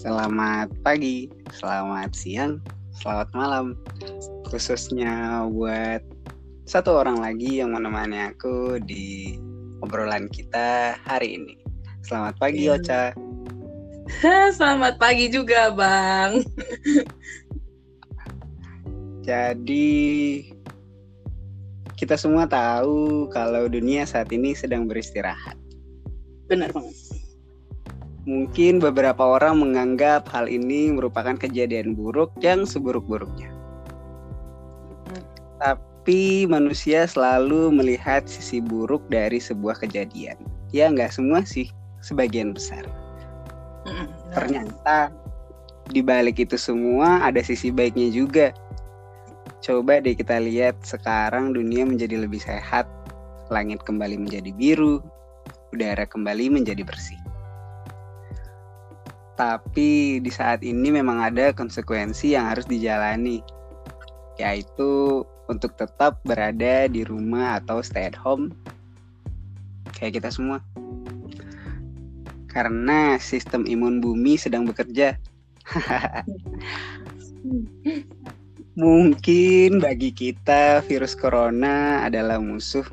Selamat pagi, selamat siang, selamat malam. Khususnya buat satu orang lagi yang menemani aku di obrolan kita hari ini. Selamat pagi, Iya. Ocha. Selamat pagi juga, Bang. Jadi kita semua tahu kalau dunia saat ini sedang beristirahat. Benar banget. Mungkin beberapa orang menganggap hal ini merupakan kejadian buruk yang seburuk-buruknya. Tapi manusia selalu melihat sisi buruk dari sebuah kejadian. Ya nggak semua sih, sebagian besar. Ternyata di balik itu semua ada sisi baiknya juga. Coba deh kita lihat sekarang dunia menjadi lebih sehat, langit kembali menjadi biru, udara kembali menjadi bersih. Tapi di saat ini memang ada konsekuensi yang harus dijalani, yaitu untuk tetap berada di rumah atau stay at home kayak kita semua. Karena sistem imun bumi sedang bekerja. Mungkin bagi kita virus corona adalah musuh,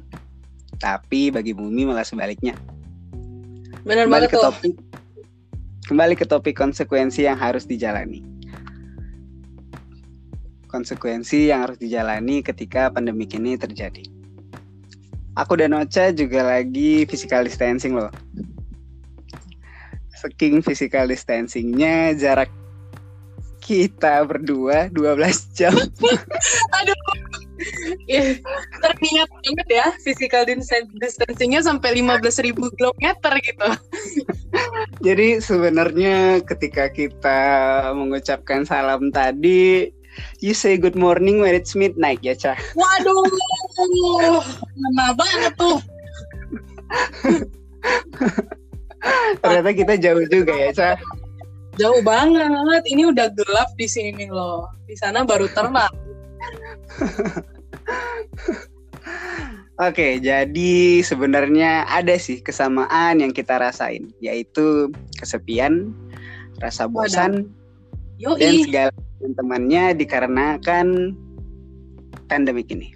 tapi bagi bumi malah sebaliknya. Benar banget ke tuh. Kembali ke topik konsekuensi yang harus dijalani. Konsekuensi yang harus dijalani ketika pandemik ini terjadi. Aku dan Ocha juga lagi physical distancing loh. Saking physical distancingnya jarak kita berdua 12 jam. Aduh. Ih, teringat banget ya physical distan- distancingnya sampai 15.000 kilometer gitu. Jadi sebenarnya ketika kita mengucapkan salam tadi, you say good morning when it's midnight ya, Cah. Waduh. Lama banget tuh. Ternyata kita jauh juga ya, Cah. Jauh banget. Ini udah gelap di sini loh. Di sana baru terang. Oke, jadi sebenarnya ada sih kesamaan yang kita rasain, yaitu kesepian, rasa bosan, dan Yoi. segala temannya dikarenakan pandemik ini.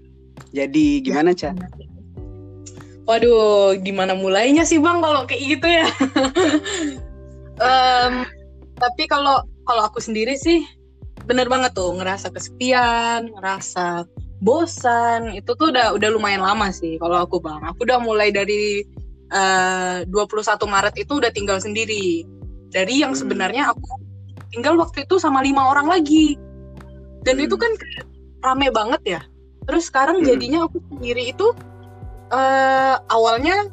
Jadi gimana, Cah? Waduh, gimana mulainya sih bang kalau kayak gitu ya? Em, tapi kalau kalau aku sendiri sih bener banget tuh ngerasa kesepian, ngerasa bosan itu tuh udah udah lumayan lama sih kalau aku bang. Aku udah mulai dari eh, 21 Maret itu udah tinggal sendiri. Dari yang Hmm. sebenarnya aku tinggal waktu itu sama lima orang lagi. Dan Hmm. itu kan rame banget ya. Terus sekarang Hmm. jadinya aku sendiri itu eh awalnya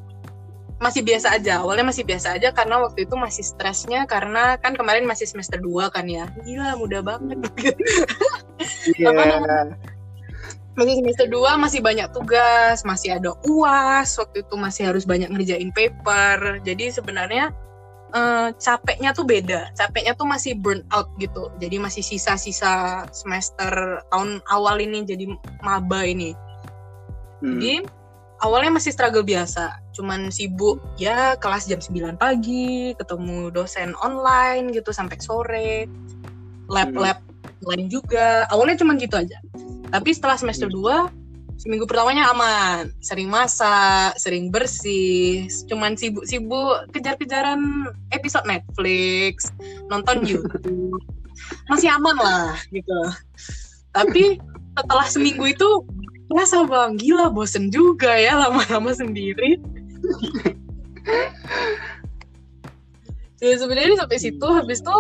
masih biasa aja. Awalnya masih biasa aja karena waktu itu masih stresnya karena kan kemarin masih semester 2 kan ya. Gila, mudah banget. Iya. masih semester 2 masih banyak tugas, masih ada UAS, waktu itu masih harus banyak ngerjain paper. Jadi sebenarnya eh, capeknya tuh beda. Capeknya tuh masih burn out gitu. Jadi masih sisa-sisa semester tahun awal ini jadi maba ini. Hmm. Jadi awalnya masih struggle biasa, cuman sibuk ya kelas jam 9 pagi, ketemu dosen online gitu sampai sore, lab-lab lain juga. Awalnya cuman gitu aja. Tapi setelah semester 2 seminggu pertamanya aman, sering masak, sering bersih, cuman sibuk-sibuk kejar-kejaran episode Netflix, nonton YouTube. Masih aman lah gitu. Tapi setelah seminggu itu Masa bang, gila bosen juga ya lama-lama sendiri. Jadi sebenarnya sampai situ habis itu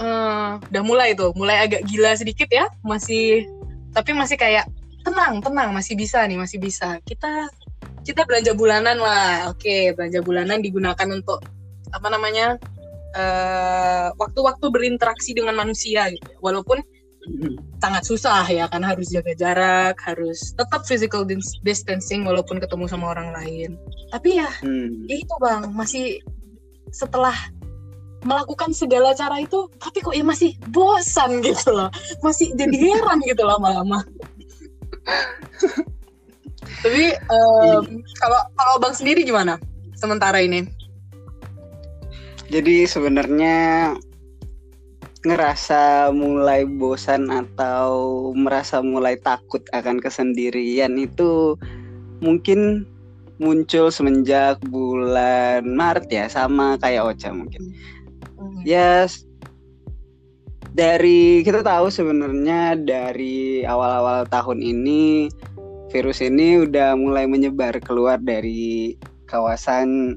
eh, udah mulai tuh, mulai agak gila sedikit ya, masih tapi masih kayak tenang, tenang, masih bisa nih, masih bisa. Kita kita belanja bulanan lah, oke belanja bulanan digunakan untuk apa namanya eh, waktu-waktu berinteraksi dengan manusia gitu. Walaupun sangat susah ya karena harus jaga jarak, harus tetap physical dis- distancing walaupun ketemu sama orang lain. Tapi ya, Hmm. ya itu bang, masih setelah melakukan segala cara itu, tapi kok ya masih bosan gitu loh, masih jadi heran gitu lama-lama. tapi kalau kalau bang sendiri gimana? Sementara ini? Jadi sebenarnya ngerasa mulai bosan atau merasa mulai takut akan kesendirian itu mungkin muncul semenjak bulan Maret ya sama kayak Ocha mungkin. Hmm. Ya dari kita tahu sebenarnya dari awal-awal tahun ini virus ini udah mulai menyebar keluar dari kawasan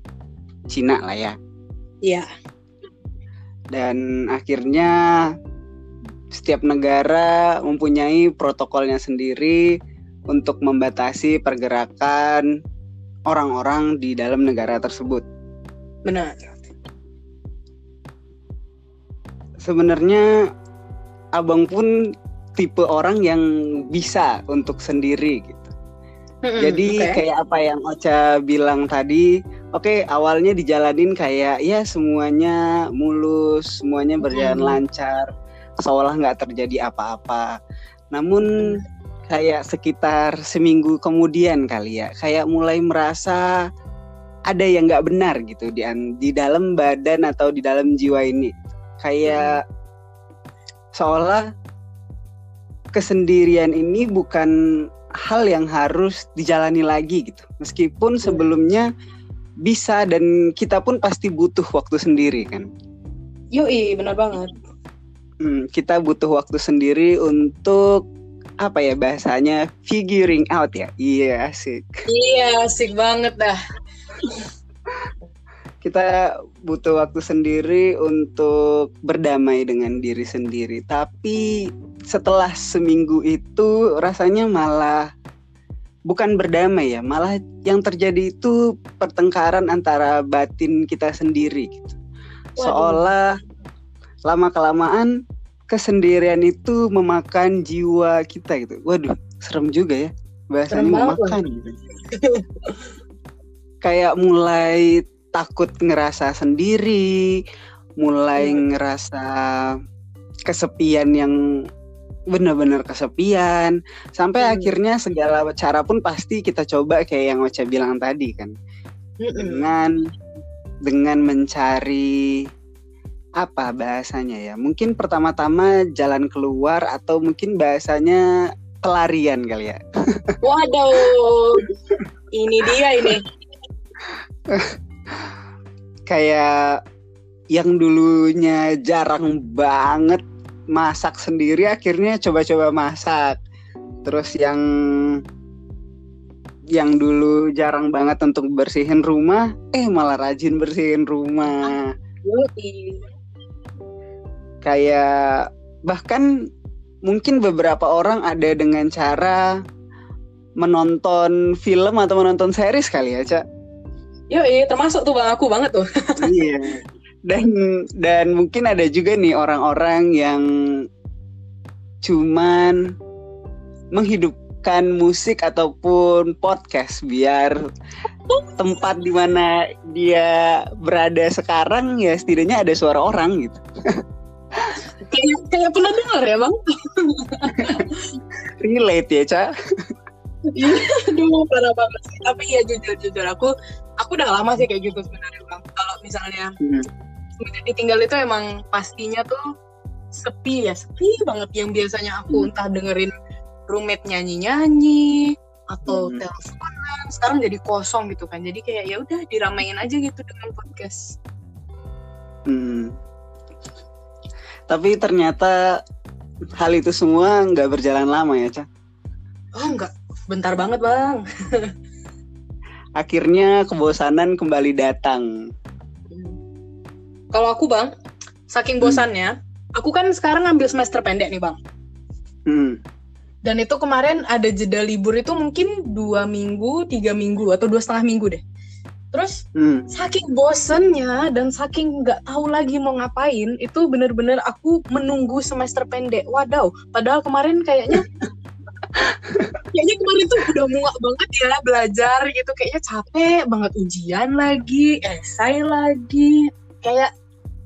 Cina lah ya. Iya dan akhirnya setiap negara mempunyai protokolnya sendiri untuk membatasi pergerakan orang-orang di dalam negara tersebut. Benar. Sebenarnya abang pun tipe orang yang bisa untuk sendiri gitu. Mm-hmm, Jadi okay. kayak apa yang Ocha bilang tadi, oke okay, awalnya dijalanin kayak ya semuanya mulus, semuanya berjalan mm-hmm. lancar, seolah nggak terjadi apa-apa. Namun kayak sekitar seminggu kemudian kali ya, kayak mulai merasa ada yang nggak benar gitu di di dalam badan atau di dalam jiwa ini. Kayak seolah kesendirian ini bukan hal yang harus dijalani lagi gitu. Meskipun iya. sebelumnya bisa dan kita pun pasti butuh waktu sendiri kan. Yoi, benar banget. Hmm, kita butuh waktu sendiri untuk apa ya bahasanya figuring out ya. Iya asik. Iya asik banget dah. kita butuh waktu sendiri untuk berdamai dengan diri sendiri. Tapi setelah seminggu itu rasanya malah bukan berdamai ya, malah yang terjadi itu pertengkaran antara batin kita sendiri gitu. Seolah lama kelamaan kesendirian itu memakan jiwa kita gitu. Waduh, serem juga ya bahasanya memakan gitu. Kayak mulai takut ngerasa sendiri, mulai hmm. ngerasa kesepian yang benar-benar kesepian sampai hmm. akhirnya segala cara pun pasti kita coba kayak yang Ocha bilang tadi kan hmm. dengan dengan mencari apa bahasanya ya mungkin pertama-tama jalan keluar atau mungkin bahasanya pelarian kali ya waduh ini dia ini kayak yang dulunya jarang banget masak sendiri akhirnya coba-coba masak terus yang yang dulu jarang banget untuk bersihin rumah eh malah rajin bersihin rumah kayak bahkan mungkin beberapa orang ada dengan cara menonton film atau menonton series kali ya cak Yo, termasuk tuh bang aku banget tuh. iya. Dan dan mungkin ada juga nih orang-orang yang cuman menghidupkan musik ataupun podcast biar tempat di mana dia berada sekarang ya setidaknya ada suara orang gitu. kayak kayak pernah dengar ya bang? Relate ya cak. Iya, aduh parah banget sih. Tapi ya jujur jujur aku aku udah lama sih kayak gitu sebenarnya bang. Kalau misalnya hmm. Ditinggal itu emang pastinya tuh sepi ya sepi banget. Yang biasanya aku hmm. entah dengerin roommate nyanyi nyanyi atau hmm. teleponan sekarang jadi kosong gitu kan. Jadi kayak ya udah diramein aja gitu dengan podcast. Hmm. tapi ternyata hal itu semua nggak berjalan lama ya cak oh nggak. Bentar banget bang. Akhirnya kebosanan kembali datang kalau aku bang saking hmm. bosannya hmm. aku kan sekarang ngambil semester pendek nih bang hmm. dan itu kemarin ada jeda libur itu mungkin dua minggu tiga minggu atau dua setengah minggu deh Terus hmm. saking bosennya dan saking nggak tahu lagi mau ngapain, itu bener-bener aku menunggu semester pendek. Wadaw, padahal kemarin kayaknya kayaknya kemarin tuh udah muak banget ya belajar gitu kayaknya capek banget ujian lagi esai lagi kayak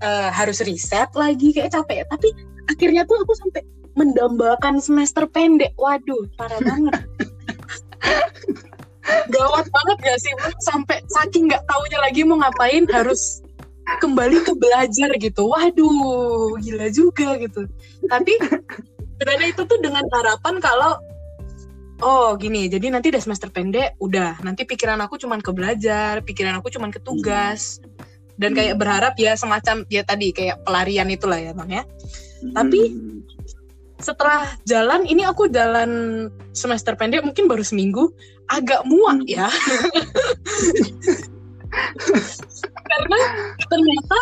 uh, harus riset lagi kayak capek tapi akhirnya tuh aku sampai mendambakan semester pendek waduh parah banget gawat banget gak sih sampai saking nggak taunya lagi mau ngapain harus kembali ke belajar gitu. Waduh, gila juga gitu. Tapi sebenarnya itu tuh dengan harapan kalau oh gini, jadi nanti udah semester pendek, udah nanti pikiran aku cuman ke belajar, pikiran aku cuman ke tugas. Dan kayak berharap ya semacam ya tadi kayak pelarian itulah ya bang ya. Tapi Hmm. setelah jalan ini aku jalan semester pendek mungkin baru seminggu agak muak ya karena ternyata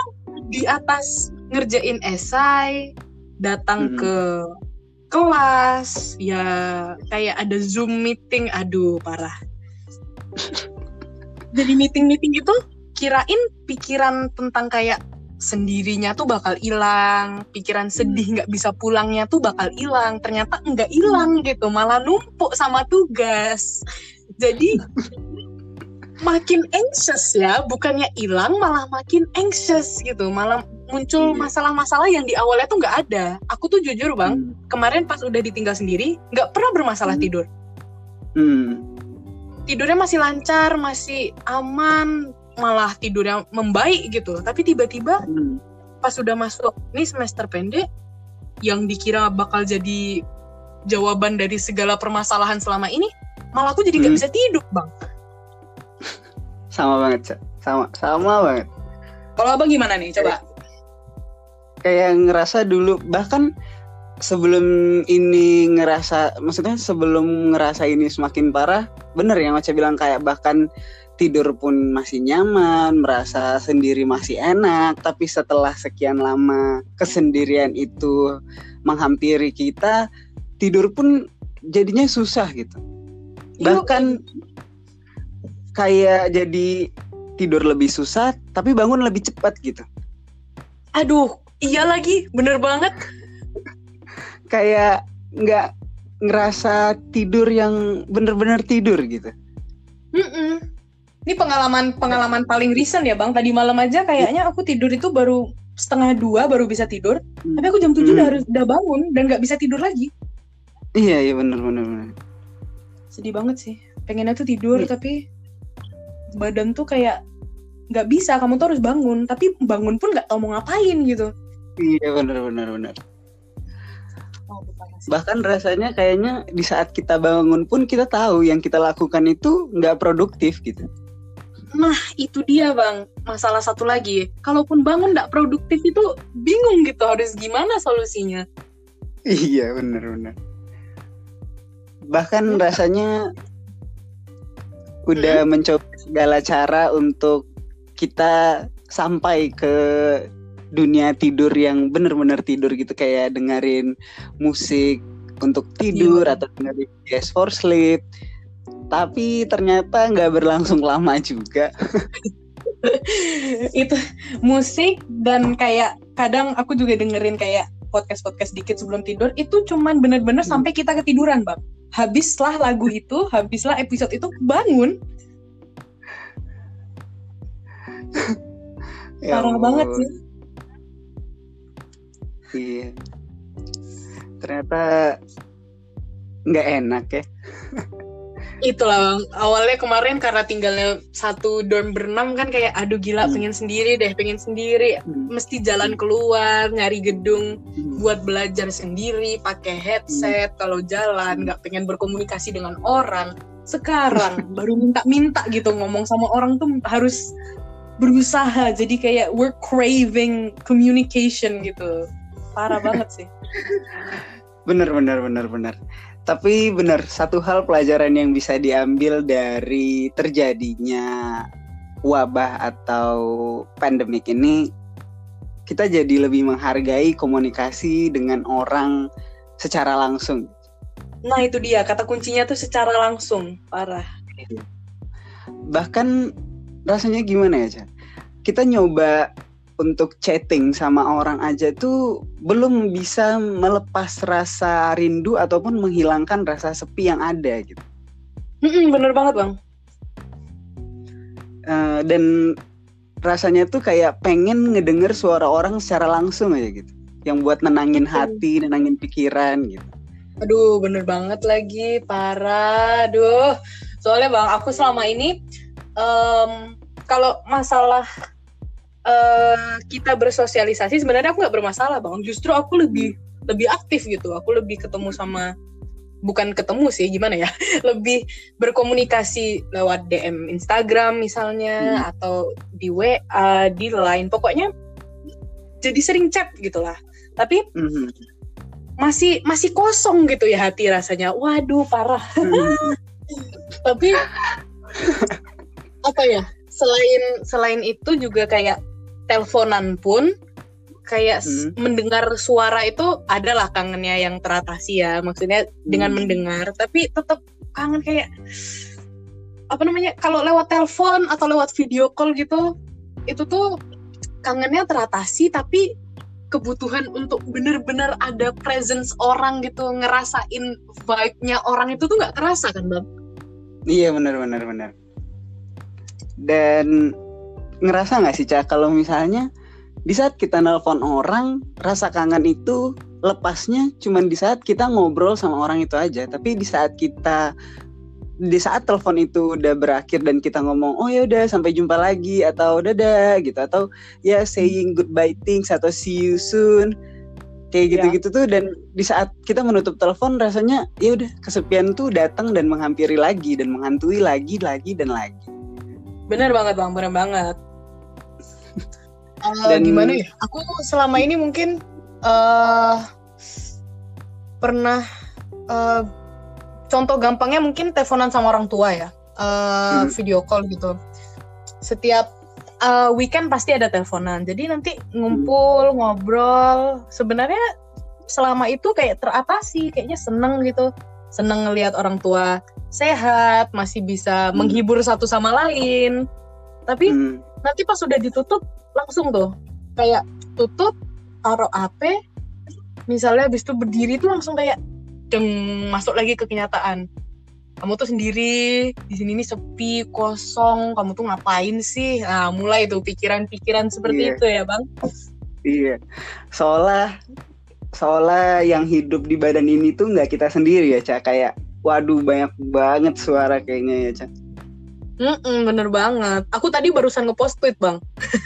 di atas ngerjain esai datang Mm-mm. ke kelas ya kayak ada zoom meeting aduh parah jadi meeting meeting itu kirain pikiran tentang kayak sendirinya tuh bakal hilang, pikiran sedih nggak bisa pulangnya tuh bakal hilang. Ternyata nggak hilang gitu, malah numpuk sama tugas. Jadi makin anxious ya, bukannya hilang malah makin anxious gitu, malah muncul Iya. masalah-masalah yang di awalnya tuh nggak ada. Aku tuh jujur bang, Hmm. kemarin pas udah ditinggal sendiri, nggak pernah bermasalah Hmm. tidur. Hmm. Tidurnya masih lancar, masih aman, malah tidurnya membaik gitu. Tapi tiba-tiba Hmm. pas sudah masuk ini semester pendek yang dikira bakal jadi jawaban dari segala permasalahan selama ini malah aku jadi nggak Hmm. bisa tidur bang Sama banget, Cak. Sama, sama banget. kalau abang gimana nih coba kayak ngerasa dulu bahkan sebelum ini ngerasa maksudnya sebelum ngerasa ini semakin parah bener yang Ocha bilang kayak bahkan tidur pun masih nyaman merasa sendiri masih enak tapi setelah sekian lama kesendirian itu menghampiri kita tidur pun jadinya susah gitu. Bahkan kayak jadi tidur lebih susah tapi bangun lebih cepat gitu. Aduh iya lagi bener banget kayak nggak ngerasa tidur yang bener-bener tidur gitu. Mm-mm. ini pengalaman pengalaman paling recent ya bang tadi malam aja kayaknya aku tidur itu baru setengah dua baru bisa tidur Hmm. tapi aku jam tujuh Hmm. udah harus udah bangun dan nggak bisa tidur lagi Iya iya bener-bener. bener. sedih banget sih pengennya tuh tidur Iya. tapi badan tuh kayak nggak bisa kamu tuh harus bangun tapi bangun pun nggak tahu mau ngapain gitu Iya bener-bener bener. sih. Bahkan rasanya kayaknya di saat kita bangun pun kita tahu yang kita lakukan itu nggak produktif gitu. nah itu dia bang. Masalah satu lagi. Kalaupun bangun nggak produktif itu bingung gitu harus gimana solusinya. Iya bener-bener. Bahkan rasanya udah mencoba segala cara untuk kita sampai ke dunia tidur yang bener-bener tidur gitu kayak dengerin musik untuk tidur Iya. atau dengerin jazz for sleep. Tapi ternyata nggak berlangsung lama juga. itu musik dan kayak kadang aku juga dengerin kayak podcast-podcast dikit sebelum tidur itu cuman bener-bener Hmm. sampai kita ketiduran bang habislah lagu itu habislah episode itu bangun Ya parah banget sih Iya. Ternyata nggak enak ya. itulah bang awalnya kemarin karena tinggalnya satu dorm berenam kan kayak aduh gila Hmm. pengen sendiri deh pengen sendiri. Mesti jalan keluar nyari gedung buat belajar sendiri pakai headset. Kalau jalan nggak pengen berkomunikasi dengan orang. Sekarang baru minta-minta gitu ngomong sama orang tuh harus berusaha. Jadi kayak we're craving communication gitu parah banget sih Bener bener bener bener. Tapi bener satu hal pelajaran yang bisa diambil dari terjadinya wabah atau pandemik ini kita jadi lebih menghargai komunikasi dengan orang secara langsung. nah itu dia kata kuncinya tuh secara langsung parah Bahkan rasanya gimana ya, Chan? Kita nyoba untuk chatting sama orang aja tuh belum bisa melepas rasa rindu ataupun menghilangkan rasa sepi yang ada gitu. Mm-mm, bener banget bang Eh, dan rasanya tuh kayak pengen ngedenger suara orang secara langsung aja gitu yang buat nenangin Betul. hati nenangin pikiran gitu Aduh, bener banget lagi, parah. Aduh, soalnya bang, aku selama ini em, kalau masalah uh, kita bersosialisasi sebenarnya aku nggak bermasalah bang. Justru aku lebih lebih aktif gitu. Aku lebih ketemu sama bukan ketemu sih gimana ya? Lebih berkomunikasi lewat DM Instagram misalnya hmm. atau di WA di Line. Pokoknya jadi sering chat gitulah. Tapi hmm. masih masih kosong gitu ya hati rasanya. Waduh parah. Hmm. tapi apa ya? Selain selain itu juga kayak teleponan pun kayak hmm. mendengar suara itu adalah kangennya yang teratasi ya maksudnya dengan hmm. mendengar tapi tetap kangen kayak apa namanya kalau lewat telepon atau lewat video call gitu itu tuh kangennya teratasi tapi kebutuhan untuk bener-bener ada presence orang gitu ngerasain vibe-nya orang itu tuh nggak terasa kan bang? Iya benar benar benar. Dan ngerasa nggak sih cak? Kalau misalnya di saat kita nelpon orang rasa kangen itu lepasnya cuma di saat kita ngobrol sama orang itu aja. Tapi di saat kita di saat telepon itu udah berakhir dan kita ngomong oh ya udah sampai jumpa lagi atau dadah gitu atau ya saying goodbye things atau see you soon kayak iya. gitu-gitu ya. tuh. Dan di saat kita menutup telepon rasanya ya udah kesepian tuh datang dan menghampiri lagi dan menghantui lagi lagi dan lagi. Bener banget bang. Bener banget Uh, Dan gimana ya? Aku selama ini mungkin uh, pernah uh, contoh gampangnya mungkin teleponan sama orang tua ya, uh, hmm. video call gitu. Setiap uh, weekend pasti ada teleponan. Jadi nanti ngumpul hmm. ngobrol. Sebenarnya selama itu kayak teratasi, kayaknya seneng gitu, seneng ngelihat orang tua sehat, masih bisa hmm. menghibur satu sama lain. Tapi hmm. Nanti pas sudah ditutup langsung tuh. Kayak tutup taruh HP misalnya habis itu berdiri tuh langsung kayak deng masuk lagi ke kenyataan. Kamu tuh sendiri di sini nih sepi kosong kamu tuh ngapain sih? Nah mulai tuh pikiran-pikiran seperti iya. itu ya bang. Iya. Seolah seolah yang hidup di badan ini tuh nggak kita sendiri ya cak. Kayak waduh banyak banget suara kayaknya ya cak Mm-mm, bener banget. Aku tadi barusan ngepost tweet bang.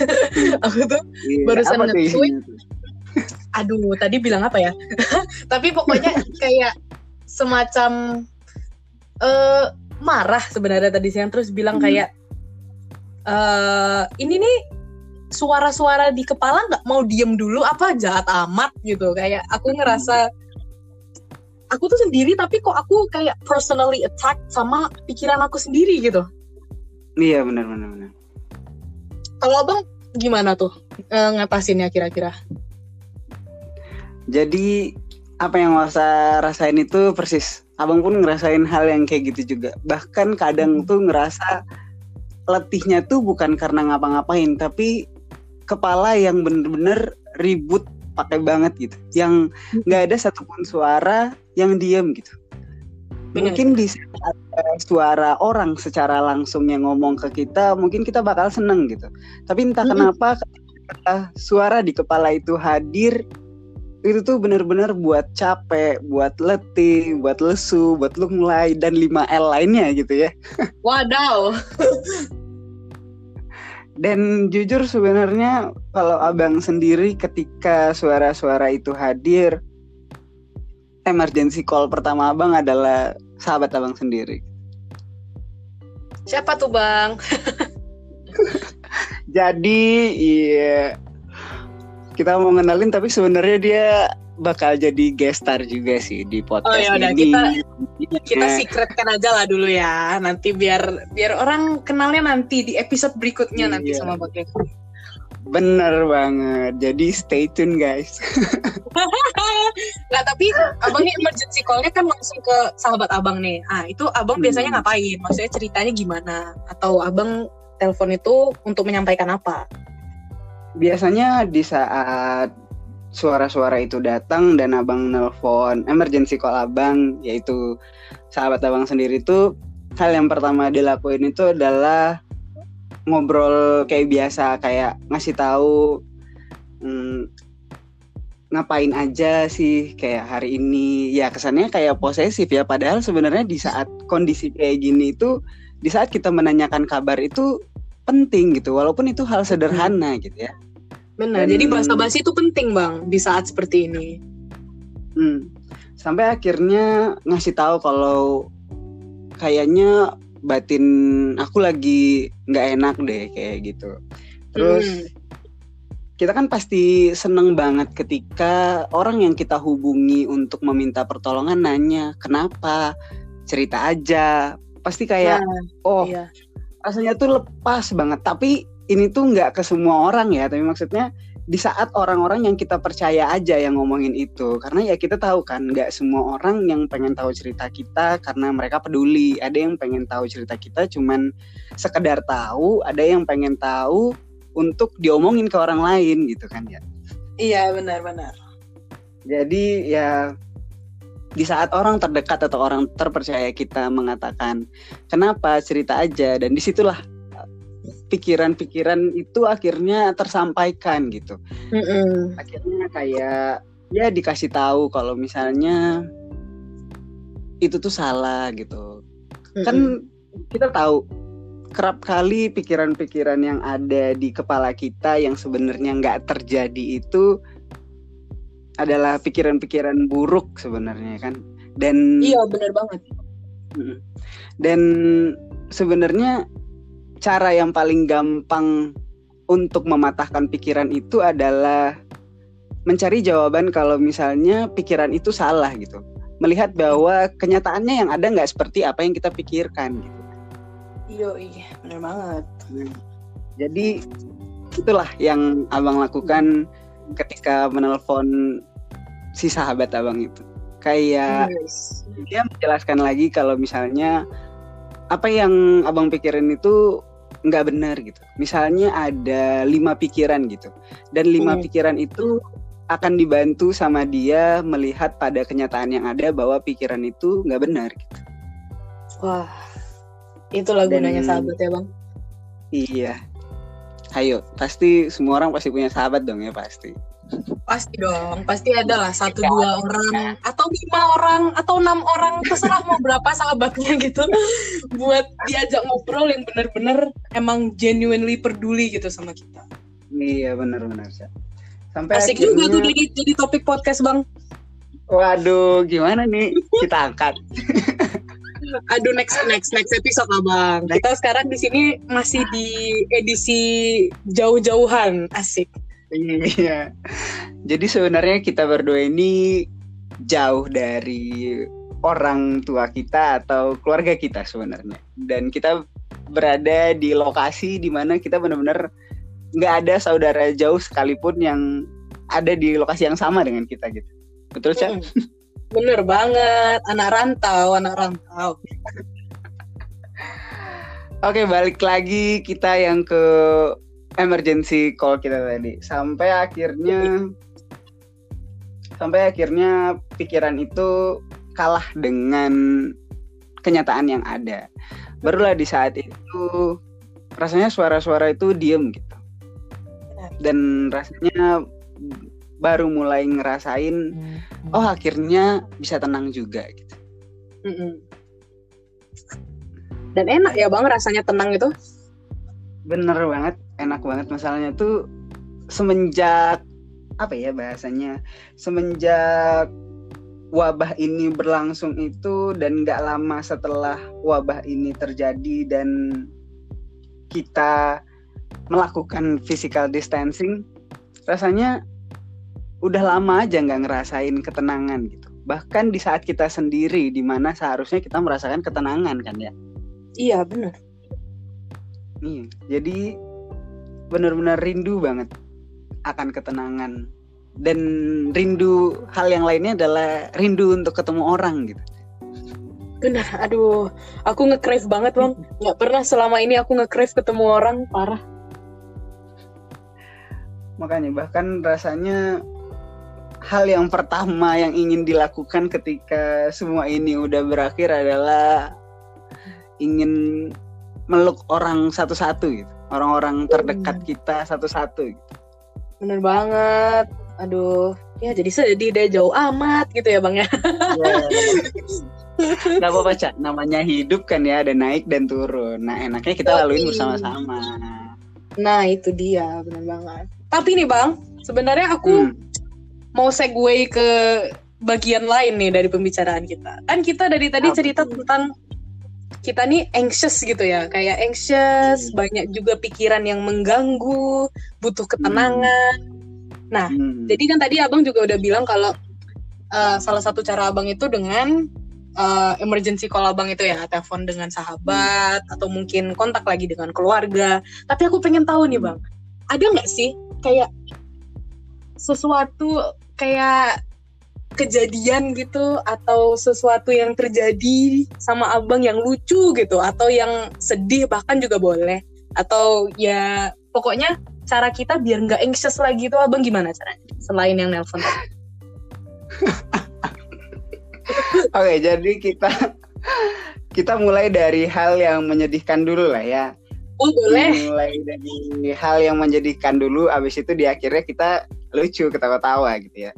aku tuh yeah, barusan nge-tweet. Aduh, tadi bilang apa ya? Tapi pokoknya kayak semacam uh, marah sebenarnya tadi siang terus bilang hmm. kayak uh, ini nih suara-suara di kepala nggak mau diem dulu apa jahat amat gitu kayak aku ngerasa aku tuh sendiri tapi kok aku kayak personally attacked sama pikiran aku sendiri gitu Iya benar benar benar. Kalau abang gimana tuh e, ngatasinnya kira-kira? Jadi apa yang masa rasain itu persis. Abang pun ngerasain hal yang kayak gitu juga. Bahkan kadang hmm. tuh ngerasa letihnya tuh bukan karena ngapa-ngapain, tapi kepala yang bener-bener ribut pakai banget gitu. Yang hmm. nggak ada satupun suara yang diem gitu. Mungkin di saat suara orang secara langsung yang ngomong ke kita, mungkin kita bakal seneng gitu. Tapi entah mm -hmm. kenapa suara di kepala itu hadir, itu tuh bener-bener buat capek, buat letih, buat lesu, buat lu mulai dan 5L lainnya gitu ya. Wadaw. dan jujur sebenarnya kalau abang sendiri ketika suara-suara itu hadir, emergency call pertama abang adalah sahabat abang sendiri. Siapa tuh bang? Jadi iya kita mau ngenalin tapi sebenarnya dia bakal jadi guest star juga sih di podcast oh, yaudah, ini. Kita kita secretkan aja lah dulu ya. Nanti biar biar orang kenalnya nanti di episode berikutnya iya. nanti sama Bang Bener banget. Jadi stay tune guys. Nah tapi abang ini emergency call-nya kan langsung ke sahabat abang nih. Ah itu abang hmm. biasanya ngapain? Maksudnya ceritanya gimana? Atau abang telepon itu untuk menyampaikan apa? Biasanya di saat suara-suara itu datang dan abang nelpon emergency call abang yaitu sahabat abang sendiri itu hal yang pertama dilakuin itu adalah ngobrol kayak biasa kayak ngasih tahu hmm, ngapain aja sih kayak hari ini ya kesannya kayak posesif ya padahal sebenarnya di saat kondisi kayak gini itu di saat kita menanyakan kabar itu penting gitu walaupun itu hal sederhana gitu ya Benar. Dan- Jadi bahasa basi itu penting bang di saat seperti ini. Hmm. Sampai akhirnya ngasih tahu kalau kayaknya batin aku lagi nggak enak deh kayak gitu. Terus Hmm. kita kan pasti seneng banget ketika orang yang kita hubungi untuk meminta pertolongan nanya kenapa cerita aja. Pasti kayak Nah, oh iya. rasanya tuh lepas banget. Tapi ini tuh nggak ke semua orang ya. Tapi maksudnya di saat orang-orang yang kita percaya aja yang ngomongin itu. Karena ya kita tahu kan nggak semua orang yang pengen tahu cerita kita karena mereka peduli. Ada yang pengen tahu cerita kita cuman sekedar tahu. Ada yang pengen tahu untuk diomongin ke orang lain gitu kan ya. Iya benar-benar. Jadi ya di saat orang terdekat atau orang terpercaya kita mengatakan kenapa cerita aja dan di situlah pikiran-pikiran itu akhirnya tersampaikan gitu. Mm-mm. Akhirnya kayak ya dikasih tahu kalau misalnya itu tuh salah gitu. Kan kita tahu kerap kali pikiran-pikiran yang ada di kepala kita yang sebenarnya nggak terjadi itu adalah pikiran-pikiran buruk sebenarnya kan dan Iya benar banget. Mm. dan sebenarnya cara yang paling gampang untuk mematahkan pikiran itu adalah mencari jawaban kalau misalnya pikiran itu salah gitu melihat bahwa kenyataannya yang ada nggak seperti apa yang kita pikirkan gitu Iya iya benar banget. Nah, jadi itulah yang abang lakukan ketika menelpon si sahabat abang itu. Kayak Yes. dia menjelaskan lagi kalau misalnya apa yang abang pikirin itu nggak benar gitu. Misalnya ada lima pikiran gitu, dan lima Hmm. pikiran itu akan dibantu sama dia melihat pada kenyataan yang ada bahwa pikiran itu nggak benar. Gitu. Wah itulah Dan- gunanya sahabat ya bang. Iya. Ayo, pasti semua orang pasti punya sahabat dong ya pasti. Pasti dong, pasti ada lah satu dua orang atau lima orang atau enam orang terserah mau berapa sahabatnya gitu buat diajak ngobrol yang benar-benar emang genuinely peduli gitu sama kita. Iya benar-benar Sa. Sampai Asik akhirnya, juga tuh jadi jadi topik podcast bang. Waduh, gimana nih kita angkat? Aduh next next next episode lah bang. Kita sekarang di sini masih di edisi jauh-jauhan asik. Iya. Jadi sebenarnya kita berdua ini jauh dari orang tua kita atau keluarga kita sebenarnya. Dan kita berada di lokasi di mana kita benar-benar nggak ada saudara jauh sekalipun yang ada di lokasi yang sama dengan kita gitu. Betul, Cak? Mm. Bener banget, anak rantau, anak rantau. Oke, balik lagi kita yang ke emergency call kita tadi. Sampai akhirnya sampai akhirnya pikiran itu kalah dengan kenyataan yang ada. Barulah di saat itu rasanya suara-suara itu diem gitu. Dan rasanya baru mulai ngerasain oh akhirnya bisa tenang juga gitu. Mm-mm. Dan enak ya bang rasanya tenang itu. Bener banget, enak banget masalahnya tuh semenjak apa ya bahasanya semenjak wabah ini berlangsung itu dan nggak lama setelah wabah ini terjadi dan kita melakukan physical distancing rasanya udah lama aja nggak ngerasain ketenangan gitu bahkan di saat kita sendiri di mana seharusnya kita merasakan ketenangan kan ya Iya bener. Iya, jadi benar-benar rindu banget akan ketenangan dan rindu hal yang lainnya adalah rindu untuk ketemu orang gitu. Bener, aduh, aku nge-crave banget bang. Nggak pernah selama ini aku nge-crave ketemu orang, parah. Makanya bahkan rasanya hal yang pertama yang ingin dilakukan ketika semua ini udah berakhir adalah ingin meluk orang satu-satu gitu. Orang-orang terdekat kita satu-satu gitu. Bener banget. Aduh, ya jadi sedih deh jauh amat gitu ya bang ya. Ya, Gak apa-apa cak namanya hidup kan ya ada naik dan turun nah enaknya kita laluin bersama-sama nah itu dia benar banget tapi nih bang sebenarnya aku hmm. mau segue ke bagian lain nih dari pembicaraan kita kan kita dari tadi Apa? cerita tentang kita nih anxious gitu ya kayak anxious hmm. banyak juga pikiran yang mengganggu butuh ketenangan hmm. nah hmm. jadi kan tadi abang juga udah bilang kalau uh, salah satu cara abang itu dengan uh, emergency call abang itu ya telepon dengan sahabat hmm. atau mungkin kontak lagi dengan keluarga tapi aku pengen tahu nih bang ada nggak sih kayak sesuatu kayak kejadian gitu atau sesuatu yang terjadi sama abang yang lucu gitu atau yang sedih bahkan juga boleh atau ya pokoknya cara kita biar nggak anxious lagi tuh abang gimana caranya selain yang nelpon Oke, jadi kita kita mulai dari hal yang menyedihkan dulu lah ya. Oh, boleh. Mulai dari hal yang menyedihkan dulu, abis itu di akhirnya kita lucu, ketawa-tawa gitu ya.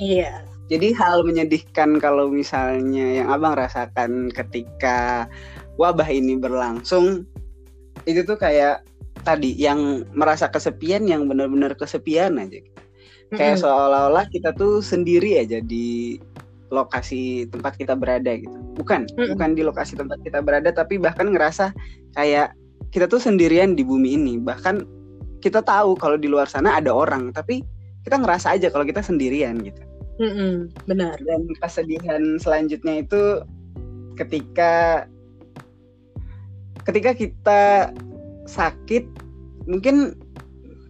Iya. Jadi hal menyedihkan kalau misalnya yang abang rasakan ketika wabah ini berlangsung itu tuh kayak tadi yang merasa kesepian yang benar-benar kesepian aja. Kayak seolah-olah kita tuh sendiri aja di lokasi tempat kita berada gitu. Bukan, mm-hmm. bukan di lokasi tempat kita berada tapi bahkan ngerasa kayak kita tuh sendirian di bumi ini. Bahkan kita tahu kalau di luar sana ada orang tapi kita ngerasa aja kalau kita sendirian gitu. Mm-mm, benar. Dan kesedihan selanjutnya itu ketika ketika kita sakit mungkin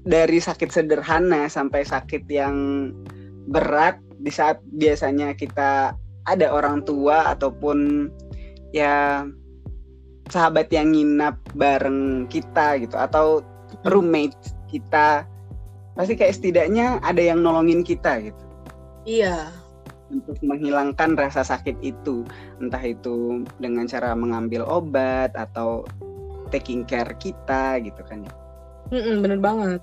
dari sakit sederhana sampai sakit yang berat di saat biasanya kita ada orang tua ataupun ya sahabat yang nginap bareng kita gitu atau roommate kita pasti kayak setidaknya ada yang nolongin kita gitu Iya. Untuk menghilangkan rasa sakit itu, entah itu dengan cara mengambil obat atau taking care kita gitu kan ya. Mm-mm, bener banget.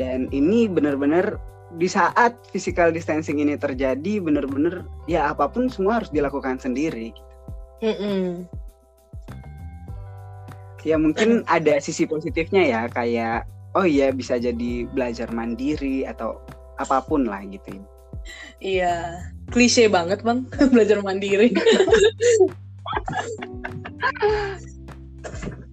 Dan ini bener-bener di saat physical distancing ini terjadi, bener-bener ya apa pun semua harus dilakukan sendiri. Mm-mm. Ya mungkin ada sisi positifnya ya kayak oh iya bisa jadi belajar mandiri atau apa pun lah gitu. Iya, klise banget bang belajar mandiri.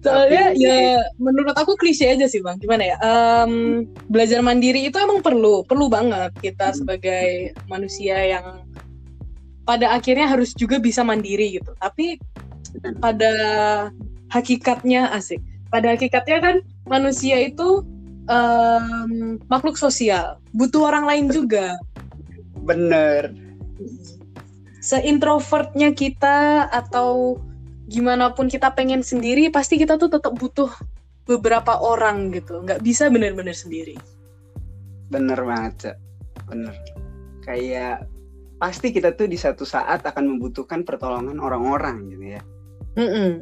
Soalnya Tapi, ya menurut aku klise aja sih bang. Gimana ya? Um, belajar mandiri itu emang perlu, perlu banget kita hmm. sebagai manusia yang pada akhirnya harus juga bisa mandiri gitu. Tapi pada hakikatnya asik. Pada hakikatnya kan manusia itu um, makhluk sosial, butuh orang lain juga. Bener. Seintrovertnya kita atau gimana pun kita pengen sendiri pasti kita tuh tetap butuh beberapa orang gitu. Nggak bisa bener-bener sendiri. Bener banget cak. Bener. Kayak pasti kita tuh di satu saat akan membutuhkan pertolongan orang-orang gitu ya. Mm -mm.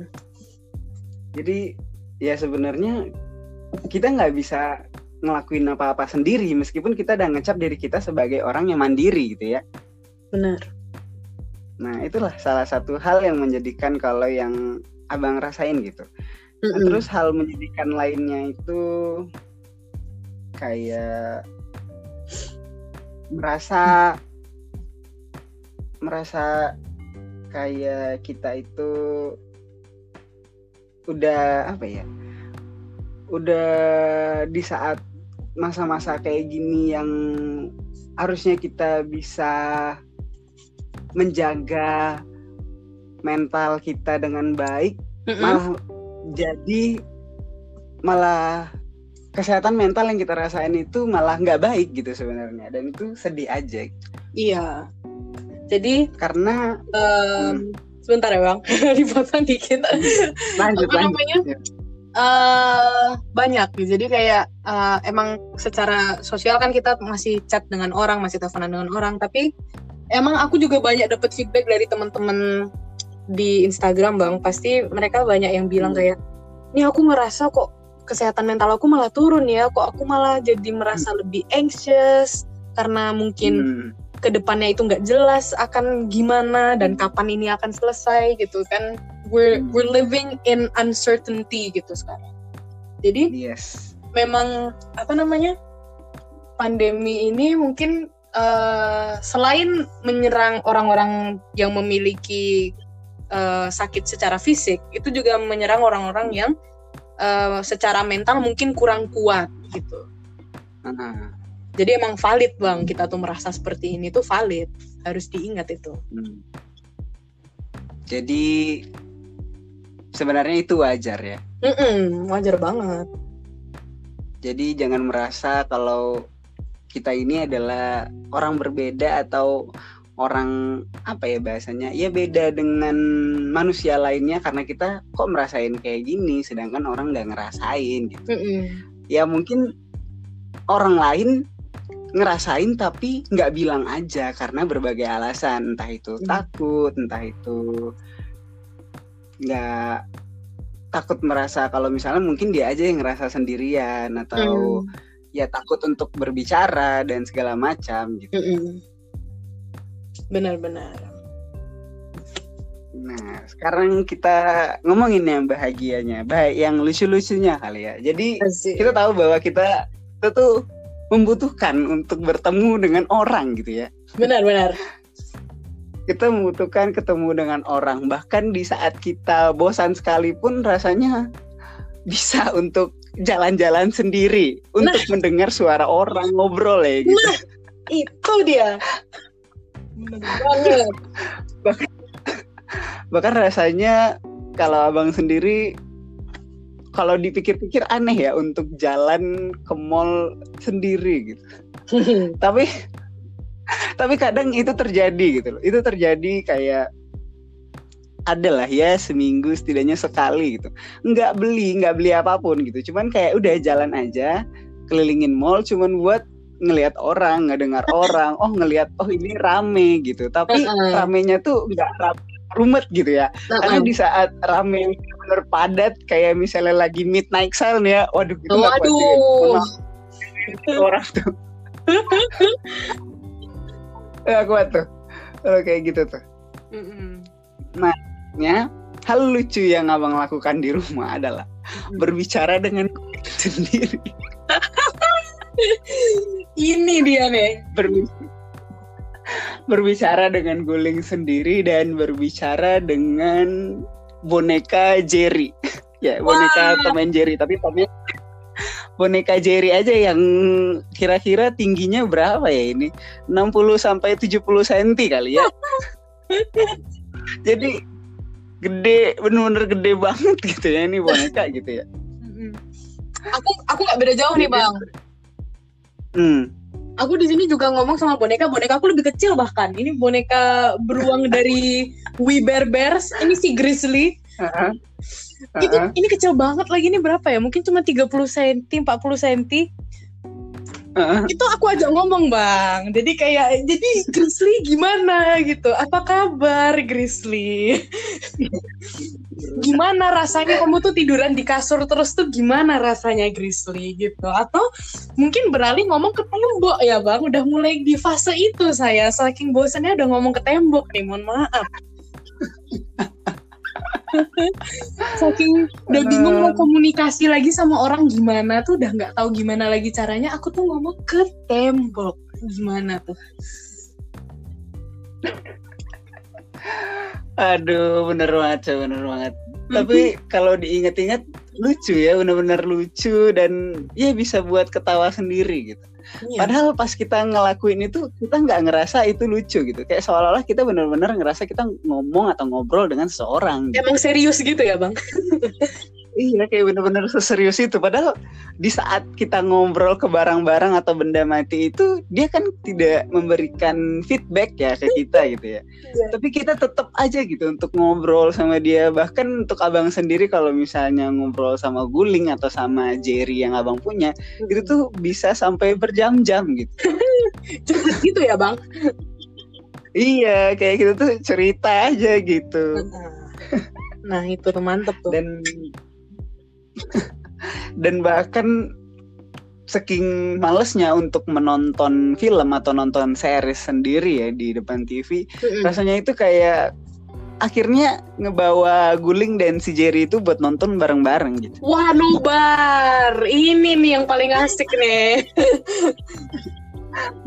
jadi ya sebenarnya kita nggak bisa ngelakuin apa-apa sendiri meskipun kita udah ngecap diri kita sebagai orang yang mandiri gitu ya. Benar. Nah, itulah salah satu hal yang menjadikan kalau yang Abang rasain gitu. Mm -mm. terus hal menjadikan lainnya itu kayak merasa merasa kayak kita itu udah apa ya? Udah di saat masa-masa kayak gini yang harusnya kita bisa menjaga mental kita dengan baik mm -hmm. malah jadi malah kesehatan mental yang kita rasain itu malah nggak baik gitu sebenarnya. Dan itu sedih aja. Iya. Jadi karena um, hmm. sebentar ya bang. Dipotong dikit. Lanjut apa lanjut. namanya? Ya Uh, banyak jadi kayak uh, emang secara sosial kan kita masih chat dengan orang masih teleponan dengan orang tapi emang aku juga banyak dapat feedback dari teman-teman di Instagram bang pasti mereka banyak yang bilang hmm. kayak ini aku ngerasa kok kesehatan mental aku malah turun ya kok aku malah jadi merasa hmm. lebih anxious karena mungkin hmm. ke depannya itu nggak jelas akan gimana dan kapan ini akan selesai gitu kan we're we're living in uncertainty gitu sekarang. Jadi yes. memang apa namanya pandemi ini mungkin uh, selain menyerang orang-orang yang memiliki uh, sakit secara fisik itu juga menyerang orang-orang yang uh, secara mental mungkin kurang kuat gitu. Ah, jadi emang valid bang kita tuh merasa seperti ini tuh valid. Harus diingat itu. Hmm. jadi sebenarnya itu wajar ya Mm-mm, wajar banget jadi jangan merasa kalau kita ini adalah orang berbeda atau orang apa ya bahasanya ya beda dengan manusia lainnya karena kita kok merasain kayak gini sedangkan orang nggak ngerasain gitu Mm-mm. ya mungkin orang lain ngerasain tapi nggak bilang aja karena berbagai alasan entah itu Hmm. takut entah itu nggak takut merasa kalau misalnya mungkin dia aja yang ngerasa sendirian atau Mm. ya takut untuk berbicara dan segala macam gitu Mm-mm. benar-benar nah sekarang kita ngomongin yang bahagianya baik yang lucu-lucunya kali ya jadi Asik. kita tahu bahwa kita kita tuh membutuhkan untuk bertemu dengan orang gitu ya. benar-benar Kita membutuhkan ketemu dengan orang. Bahkan di saat kita bosan sekalipun rasanya bisa untuk jalan-jalan sendiri. Untuk mendengar suara orang ngobrol ya gitu. Nah, itu dia. Banget. Bahkan rasanya kalau abang sendiri kalau dipikir-pikir aneh ya untuk jalan ke mall sendiri gitu. tapi tapi kadang itu terjadi gitu loh. Itu terjadi kayak ada lah ya seminggu setidaknya sekali gitu. Nggak beli nggak beli apa pun gitu. Cuman kayak udah jalan aja kelilingin mall cuman buat ngelihat orang ngedengar orang. Oh ngelihat oh ini rame gitu. Tapi ramenya tuh nggak rame rumet gitu ya. Karena di saat rame bener padat kayak misalnya lagi midnight sale nih ya waduh itu nggak kuat sih. Waduh. Orang tuh Gak kuat tuh. Kalau kayak gitu tuh. Mm-mm. ya hal lucu yang abang lakukan di rumah adalah berbicara dengan sendiri. Ini dia nih Berbi- berbicara dengan guling sendiri dan berbicara dengan boneka Jerry. Ya boneka Wah. Tom and Jerry tapi Tomnya boneka Jerry aja yang kira-kira tingginya berapa ya ini? 60 sampai 70 cm kali ya. Jadi gede bener-bener gede banget gitu ya ini boneka gitu ya. Aku aku nggak beda jauh nih bang. Hmm. aku di sini juga ngomong sama boneka. Boneka aku lebih kecil bahkan. Ini boneka beruang dari We Bear Bears. Ini si Grizzly Heeh. ini kecil banget lagi ini berapa ya? Mungkin cuma 30 cm 40 cm Heeh. itu aku ajak ngomong bang. Jadi kayak jadi Grizzly gimana gitu? Apa kabar Grizzly? Gimana rasanya? Kamu tuh tiduran di kasur terus tuh gimana rasanya Grizzly? Gitu. Atau mungkin beralih ngomong ke tembok ya bang. Udah mulai di fase itu saya. Saking bosannya udah ngomong ke tembok nih mohon maaf saking udah bingung mau komunikasi lagi sama orang gimana tuh udah nggak tahu gimana lagi caranya aku tuh ngomong ke tembok gimana tuh Aduh, bener banget, Cak, bener banget. Tapi kalau diingat-ingat lucu ya, bener-bener lucu dan ya bisa buat ketawa sendiri gitu. Iya. Padahal pas kita ngelakuin itu kita nggak ngerasa itu lucu gitu. Kayak seolah-olah kita bener-bener ngerasa kita ngomong atau ngobrol dengan seseorang. Gitu. emang serius gitu ya bang Iya, kayak bener-bener seserius itu. Padahal di saat kita ngobrol ke barang-barang atau benda mati itu, dia kan tidak memberikan feedback ya ke kita gitu ya. Iya. Tapi kita tetap aja gitu untuk ngobrol sama dia. Bahkan untuk abang sendiri kalau misalnya ngobrol sama Guling atau sama Jerry yang abang punya, itu tuh bisa sampai berjam-jam gitu. cepet gitu ya bang Iya, kayak gitu tuh cerita aja gitu. nah itu tuh mantep tuh dan dan bahkan saking malesnya untuk menonton film atau nonton series sendiri ya di depan TV, rasanya itu kayak akhirnya ngebawa Guling dan si Jerry itu buat nonton bareng-bareng gitu. Wah nobar, ini nih yang paling asik nih.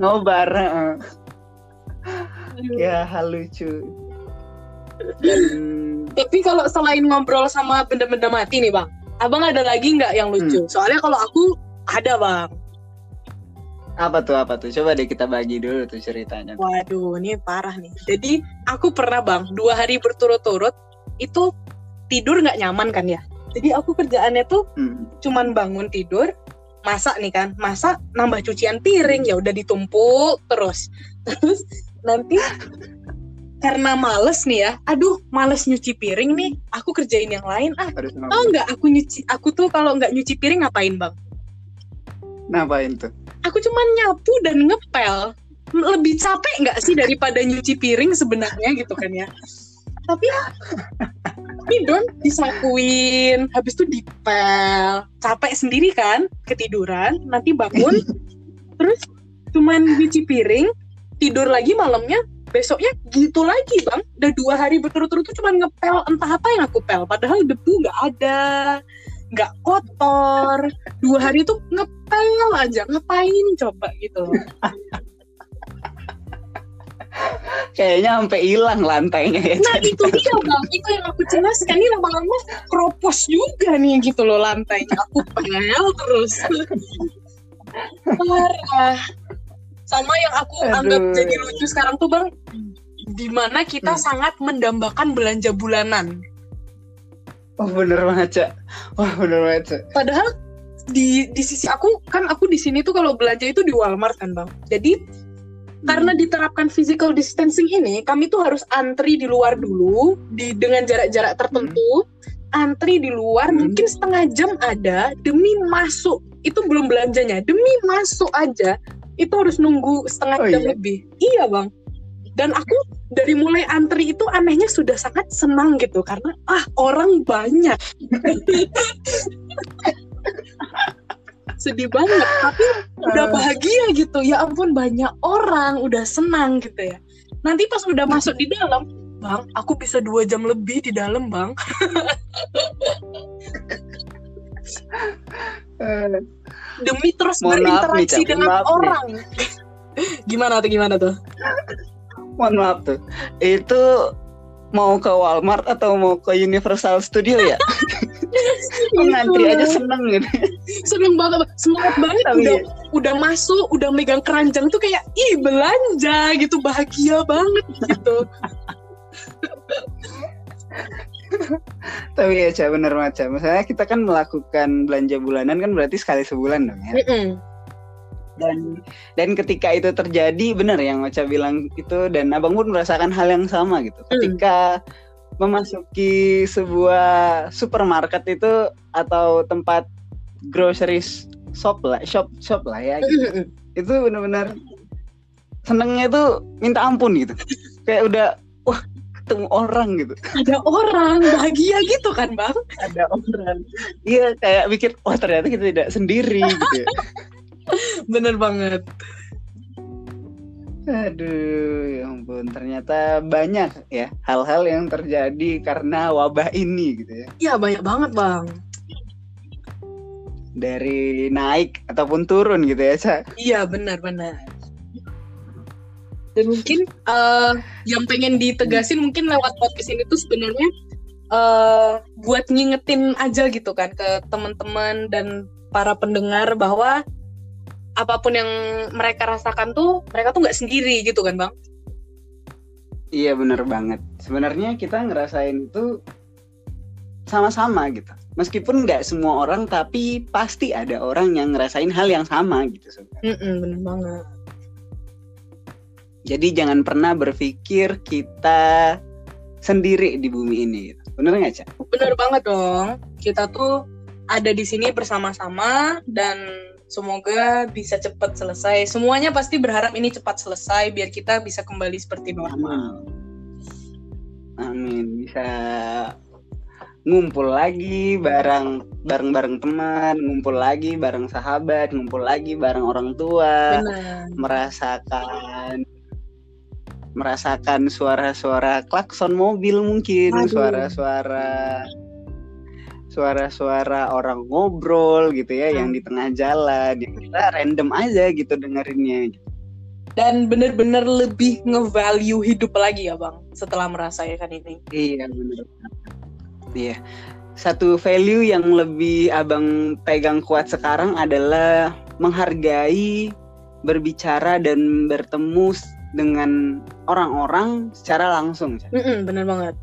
Ngobar. heeh. ya hal lucu. Dan Tapi kalau selain ngobrol sama benda-benda mati nih bang, abang ada lagi nggak yang lucu? Soalnya kalau aku ada bang. apa tuh apa tuh? Coba deh kita bagi dulu tuh ceritanya. Waduh, ini parah nih. Jadi aku pernah bang, dua hari berturut-turut itu tidur nggak nyaman kan ya. Jadi aku kerjaannya tuh Hmm. cuman bangun tidur, masak nih kan, masak nambah cucian piring ya udah ditumpuk terus. Terus nanti karena males nih ya, aduh males nyuci piring nih, aku kerjain yang lain ah. Harus nggak aku nyuci, aku tuh kalau nggak nyuci piring ngapain bang? Ngapain tuh? Aku cuman nyapu dan ngepel. Lebih capek nggak sih daripada nyuci piring sebenarnya gitu kan ya? Tapi tidur disakuin, habis itu dipel, capek sendiri kan, ketiduran, nanti bangun, terus cuman nyuci piring, tidur lagi malamnya, besoknya gitu lagi bang. Udah dua hari berturut-turut tuh cuman ngepel entah apa yang aku pel, padahal debu nggak ada, nggak kotor. Dua hari tuh ngepel aja, ngapain coba gitu. Kayaknya sampai hilang lantainya ya. Nah itu dia bang, itu yang aku jelaskan ini lama-lama kropos juga nih gitu loh lantainya. Aku pel terus. Parah. Sama yang aku Aduh. anggap jadi lucu sekarang tuh bang, di mana kita Hmm. sangat mendambakan belanja bulanan. Oh bener banget cak. Wah bener banget cak. Padahal di di sisi aku kan aku di sini tuh kalau belanja itu di Walmart kan bang. Jadi karena diterapkan physical distancing ini, kami tuh harus antri di luar dulu di dengan jarak-jarak tertentu. Antri di luar Hmm. mungkin setengah jam ada demi masuk. Itu belum belanjanya, demi masuk aja itu harus nunggu setengah Oh, jam iya? lebih. Iya bang. Dan aku dari mulai antri itu anehnya sudah sangat senang gitu karena ah orang banyak. Sedih banget, tapi udah Eh. bahagia gitu ya ampun banyak orang udah senang gitu ya nanti pas udah masuk di dalam bang aku bisa dua jam lebih di dalam bang Eh, demi terus Mohon maaf nih, berinteraksi dengan Maaf nih. orang gimana tuh gimana tuh mohon maaf tuh. Itu mau ke Walmart atau mau ke Universal Studio ya? Ngantri aja seneng gitu. seneng banget semangat banget Tapi udah udah masuk udah megang keranjang tuh kayak ih belanja gitu bahagia banget gitu Tapi ya Ca, bener Ca. Misalnya kita kan melakukan belanja bulanan kan berarti sekali sebulan dong ya. Mm-mm. Dan dan ketika itu terjadi bener yang Ocha bilang itu dan Abang pun merasakan hal yang sama gitu. Ketika memasuki sebuah supermarket itu atau tempat grocery shop lah, shop shop lah ya. gitu. Itu benar-benar senengnya tuh minta ampun gitu. Kayak udah wah ketemu orang gitu. ada orang bahagia gitu kan bang ada orang iya kayak mikir wah ternyata kita tidak sendiri gitu ya. bener banget aduh ya ampun ternyata banyak ya hal-hal yang terjadi karena wabah ini gitu ya iya banyak banget bang dari naik ataupun turun gitu ya Ca. Iya benar-benar. Dan mungkin eh, yang pengen ditegasin mungkin lewat podcast ini tuh sebenarnya eh, buat ngingetin aja gitu kan ke teman-teman dan para pendengar bahwa apa pun yang mereka rasakan tuh mereka tuh nggak sendiri gitu kan bang? iya bener banget sebenarnya kita ngerasain itu sama-sama gitu meskipun nggak semua orang tapi pasti ada orang yang ngerasain hal yang sama gitu sebenarnya. Mm-mm, bener banget. Jadi jangan pernah berpikir kita sendiri di bumi ini. Gitu. Bener nggak Cak? Bener banget dong. Kita tuh ada di sini bersama-sama dan semoga bisa cepat selesai. Semuanya pasti berharap ini cepat selesai biar kita bisa kembali seperti normal. Amin. Amin. Bisa ngumpul lagi bareng bareng bareng teman ngumpul lagi bareng sahabat ngumpul lagi bareng orang tua Benar. merasakan merasakan suara-suara klakson mobil mungkin suara-suara suara-suara orang ngobrol gitu ya yang Hmm. di tengah jalan ya kita random aja gitu dengerinnya Dan bener-bener lebih nge-value hidup lagi ya bang setelah merasakan ini. iya benar iya satu value yang lebih abang pegang kuat sekarang adalah menghargai berbicara dan bertemu dengan orang-orang secara langsung Mm-mm, bener banget.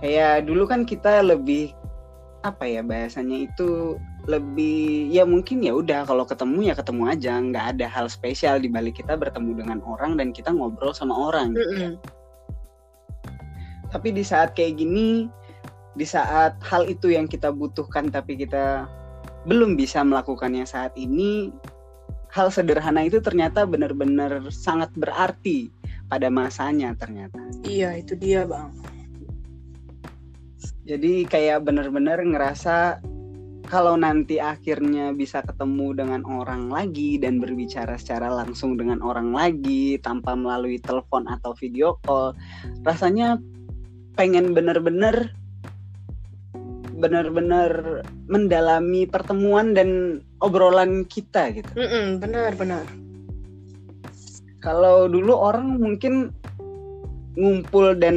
kayak dulu kan kita lebih apa ya bahasanya itu lebih ya mungkin ya udah kalau ketemu ya ketemu aja nggak ada hal spesial di balik kita bertemu dengan orang dan kita ngobrol sama orang ya. Mm-mm. tapi di saat kayak gini di saat hal itu yang kita butuhkan tapi kita belum bisa melakukannya saat ini hal sederhana itu ternyata benar-benar sangat berarti pada masanya ternyata Iya itu dia bang. Jadi kayak bener-bener ngerasa kalau nanti akhirnya bisa ketemu dengan orang lagi dan berbicara secara langsung dengan orang lagi tanpa melalui telepon atau video call, rasanya pengen bener-bener bener-bener mendalami pertemuan dan obrolan kita gitu. Mm-mm, benar benar. Kalau dulu orang mungkin ngumpul dan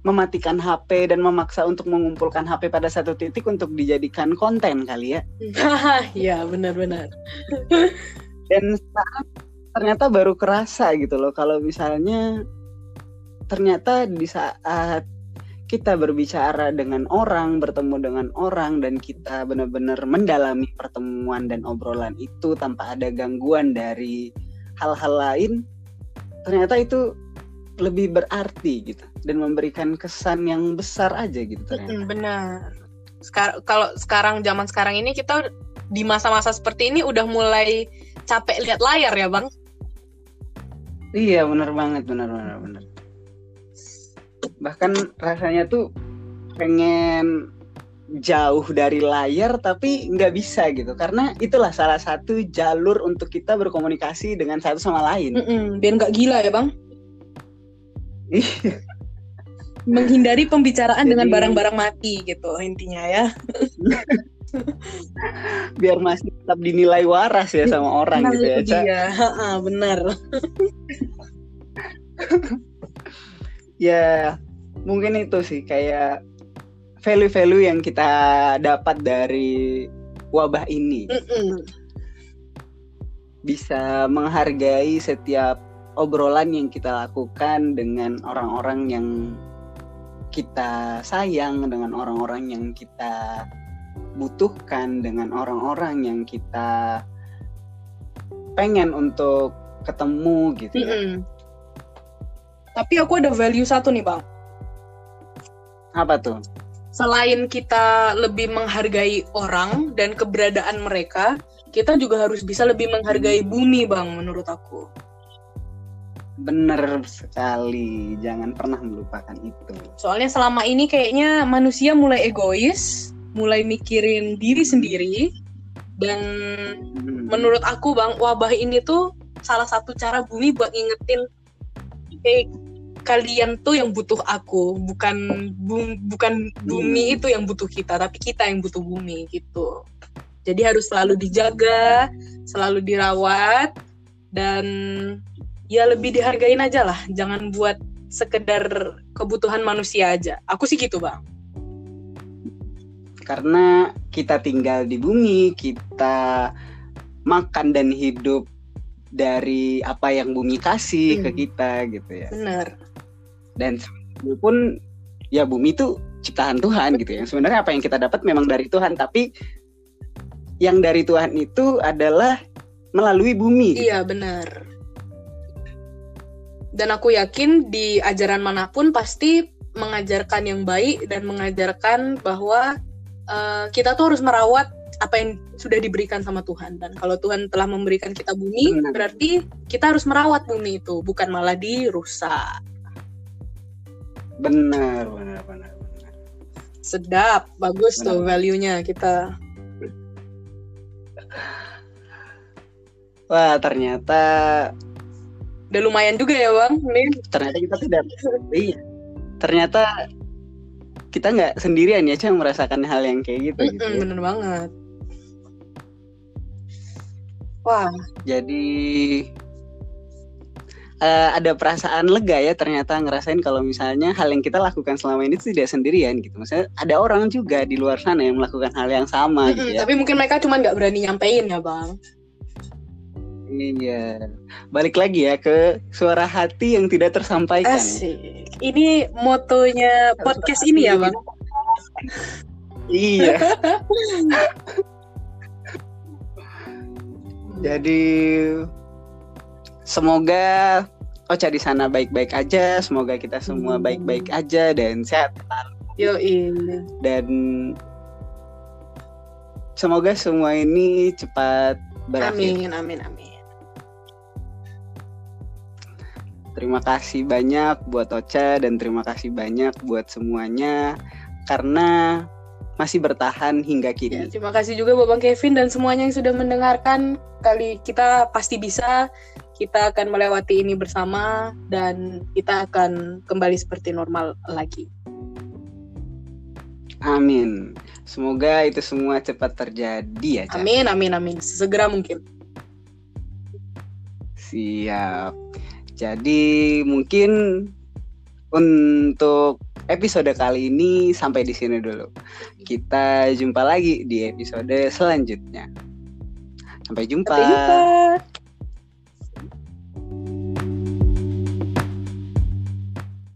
mematikan HP dan memaksa untuk mengumpulkan HP pada satu titik untuk dijadikan konten kali ya. Iya benar benar. Dan sekarang ternyata baru kerasa gitu loh kalau misalnya ternyata di saat kita berbicara dengan orang, bertemu dengan orang dan kita benar-benar mendalami pertemuan dan obrolan itu tanpa ada gangguan dari hal-hal lain, ternyata itu lebih berarti gitu dan memberikan kesan yang besar aja gitu ternyata. Benar. Sekar- kalau sekarang zaman sekarang ini kita di masa-masa seperti ini udah mulai capek lihat layar ya bang. Iya benar banget benar benar benar. Bahkan rasanya tuh pengen jauh dari layar tapi nggak bisa gitu karena itulah salah satu jalur untuk kita berkomunikasi dengan satu sama lain. Mm-mm, biar nggak gila ya bang. Iya. Menghindari pembicaraan dengan Jadi- barang-barang mati gitu intinya ya. Biar masih tetap dinilai waras ya sama orang Nah, gitu ya. Ha-ha, benar. Ya mungkin itu sih kayak value-value yang kita dapat dari wabah ini. Mm-mm. bisa menghargai setiap obrolan yang kita lakukan dengan orang-orang yang kita sayang, dengan orang-orang yang kita butuhkan, dengan orang-orang yang kita pengen untuk ketemu gitu ya. Mm-mm. Tapi aku ada value satu nih bang. Apa tuh? Selain kita lebih menghargai orang dan keberadaan mereka, kita juga harus bisa lebih menghargai bumi bang menurut aku. Bener sekali, jangan pernah melupakan itu. Soalnya selama ini kayaknya manusia mulai egois, mulai mikirin diri sendiri, dan Hmm. menurut aku bang wabah ini tuh salah satu cara bumi buat ngingetin eh kalian tuh yang butuh aku bukan bum- bukan bumi Hmm. itu yang butuh kita tapi kita yang butuh bumi gitu jadi harus selalu dijaga selalu dirawat dan ya lebih dihargain aja lah jangan buat sekedar kebutuhan manusia aja aku sih gitu bang karena kita tinggal di bumi, kita makan dan hidup dari apa yang bumi kasih ke Hmm. kita gitu ya. bener Dan sebenarnya pun ya bumi itu ciptaan Tuhan gitu ya. Sebenarnya apa yang kita dapat memang dari Tuhan, tapi yang dari Tuhan itu adalah melalui bumi. gitu. Iya benar. Dan aku yakin di ajaran mana pun pasti mengajarkan yang baik dan mengajarkan bahwa eh, kita tuh harus merawat apa yang sudah diberikan sama Tuhan. Dan kalau Tuhan telah memberikan kita bumi, Benar. berarti kita harus merawat bumi itu, bukan malah dirusak. Benar, benar, benar, benar. Sedap, bagus tuh value-nya kita. Wah, ternyata Udah lumayan juga ya bang, nih. ternyata kita tidak iya. Ternyata kita nggak sendirian ya, Cang merasakan hal yang kayak gitu. gitu Mm-mm, ya. Bener banget. Wah, Jadi eh, ada perasaan lega ya ternyata ngerasain kalau misalnya hal yang kita lakukan selama ini tidak sendirian gitu. Maksudnya ada orang juga di luar sana yang melakukan hal yang sama gitu mm-mm, ya. tapi mungkin mereka cuma nggak berani nyampein ya bang. Iya. Balik lagi ya ke suara hati yang tidak tersampaikan. Asik. Ini motonya podcast ini ya bang. Iya. Jadi semoga Ocha di sana baik-baik aja, semoga kita semua Hmm. baik-baik aja dan sehat Yo dan semoga semua ini cepat berakhir. Amin, amin, amin. Terima kasih banyak buat Ocha dan terima kasih banyak buat semuanya karena masih bertahan hingga Ya, kini. terima kasih juga buat Bang Kevin dan semuanya yang sudah mendengarkan. Kali kita pasti bisa. Kita akan melewati ini bersama dan kita akan kembali seperti normal lagi. Amin. Semoga itu semua cepat terjadi ya, Ca. Amin, amin, amin. Sesegera mungkin. Siap. Jadi mungkin untuk episode kali ini sampai di sini dulu. Kita jumpa lagi di episode selanjutnya. Sampai jumpa. Sampai jumpa.